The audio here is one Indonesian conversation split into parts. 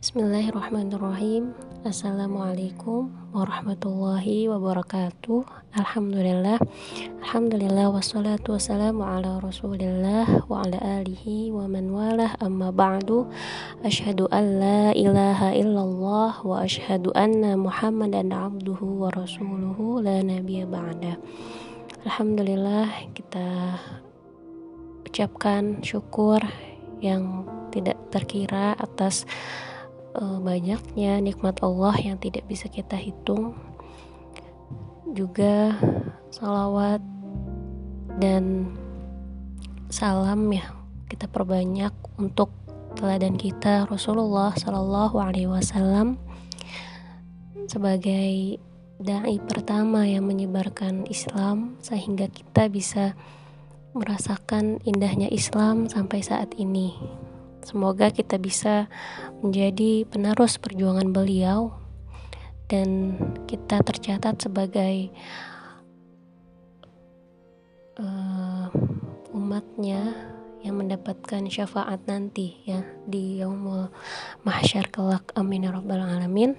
Bismillahirrahmanirrahim. Assalamualaikum warahmatullahi wabarakatuh. Alhamdulillah. Alhamdulillah wassalatu wassalamu ala rasulillah Wa ala alihi wa man walah. Amma ba'du. Ashadu an la ilaha illallah Wa ashadu anna muhammadan abduhu wa rasuluhu La nabiya ba'da Alhamdulillah kita ucapkan syukur yang tidak terkira atas banyaknya nikmat Allah yang tidak bisa kita hitung juga salawat dan salam ya kita perbanyak untuk teladan kita Rasulullah Shallallahu Alaihi Wasallam sebagai dai pertama yang menyebarkan Islam sehingga kita bisa merasakan indahnya Islam sampai saat ini. Semoga kita bisa menjadi penerus perjuangan beliau dan kita tercatat sebagai uh, umatnya yang mendapatkan syafaat nanti ya di yaumul mahsyar kelak. Amin ya rabbal alamin.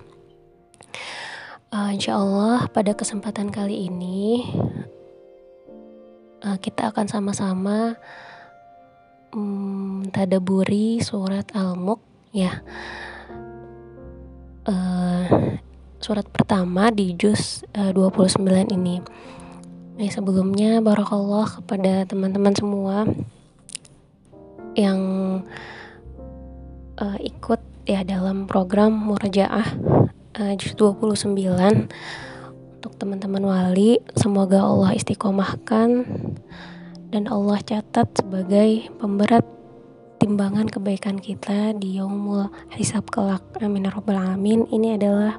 Uh, insya Allah pada kesempatan kali ini uh, kita akan sama-sama hmm, tadaburi surat Al-Mulk ya. Uh, surat pertama di juz eh, uh, 29 ini. Nah, sebelumnya barakallah kepada teman-teman semua yang uh, ikut ya dalam program murajaah uh, juz 29 untuk teman-teman wali semoga Allah istiqomahkan dan Allah catat sebagai pemberat timbangan kebaikan kita di yaumul hisab kelak. Amin ya robbal alamin. Ini adalah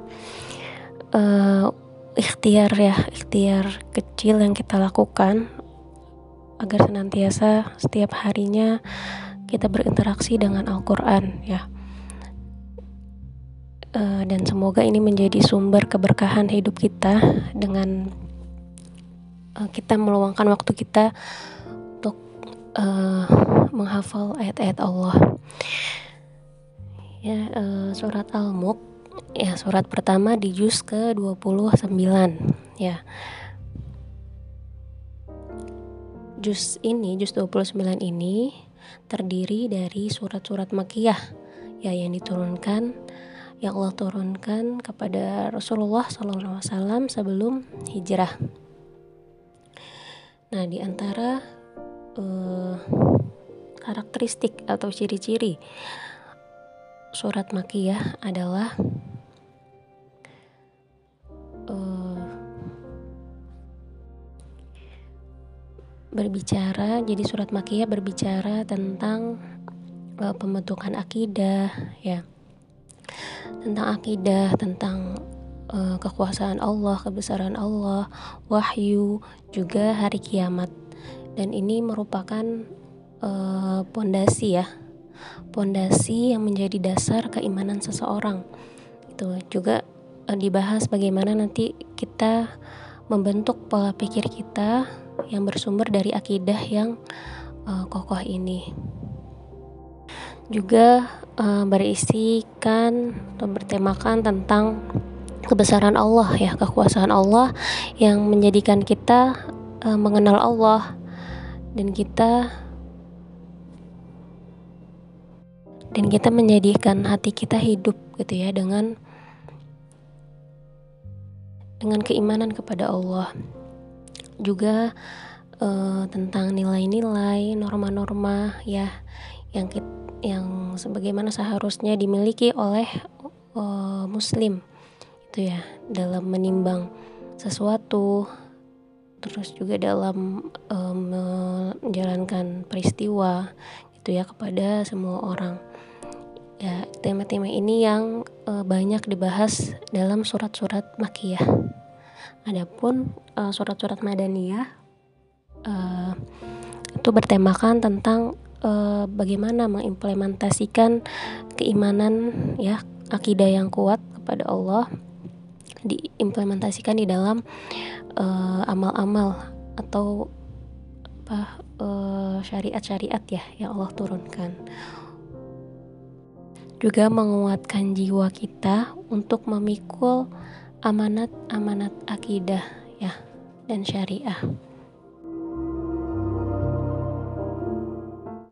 uh, ikhtiar ya ikhtiar kecil yang kita lakukan agar senantiasa setiap harinya kita berinteraksi dengan Al-Quran ya. Uh, dan semoga ini menjadi sumber keberkahan hidup kita dengan uh, kita meluangkan waktu kita uh, menghafal ayat-ayat Allah. Ya, uh, surat Al-Mulk ya surat pertama di juz ke-29 ya. Juz ini, juz 29 ini terdiri dari surat-surat makiyah ya yang diturunkan yang Allah turunkan kepada Rasulullah SAW sebelum hijrah. Nah, di antara uh, karakteristik atau ciri-ciri surat makiyah adalah uh, berbicara jadi surat makiyah berbicara tentang uh, pembentukan akidah ya. Tentang akidah tentang uh, kekuasaan Allah kebesaran Allah wahyu juga hari kiamat dan ini merupakan eh, pondasi uh, ya. Pondasi yang menjadi dasar keimanan seseorang. Itu juga uh, dibahas bagaimana nanti kita membentuk pola pikir kita yang bersumber dari akidah yang uh, kokoh ini. Juga uh, berisikan atau bertemakan tentang kebesaran Allah ya kekuasaan Allah yang menjadikan kita uh, mengenal Allah dan kita dan kita menjadikan hati kita hidup gitu ya dengan dengan keimanan kepada Allah. Juga uh, tentang nilai-nilai norma-norma ya yang kita, yang sebagaimana seharusnya dimiliki oleh uh, muslim itu ya dalam menimbang sesuatu terus juga dalam um, menjalankan peristiwa gitu ya kepada semua orang. Ya tema-tema ini yang uh, banyak dibahas dalam surat-surat makiyah. Adapun uh, surat-surat madaniyah uh, itu bertemakan tentang uh, bagaimana mengimplementasikan keimanan ya akidah yang kuat kepada Allah diimplementasikan di dalam uh, amal-amal atau apa syariat syariat-syariat ya yang Allah turunkan. juga menguatkan jiwa kita untuk memikul amanat-amanat akidah ya dan syariah.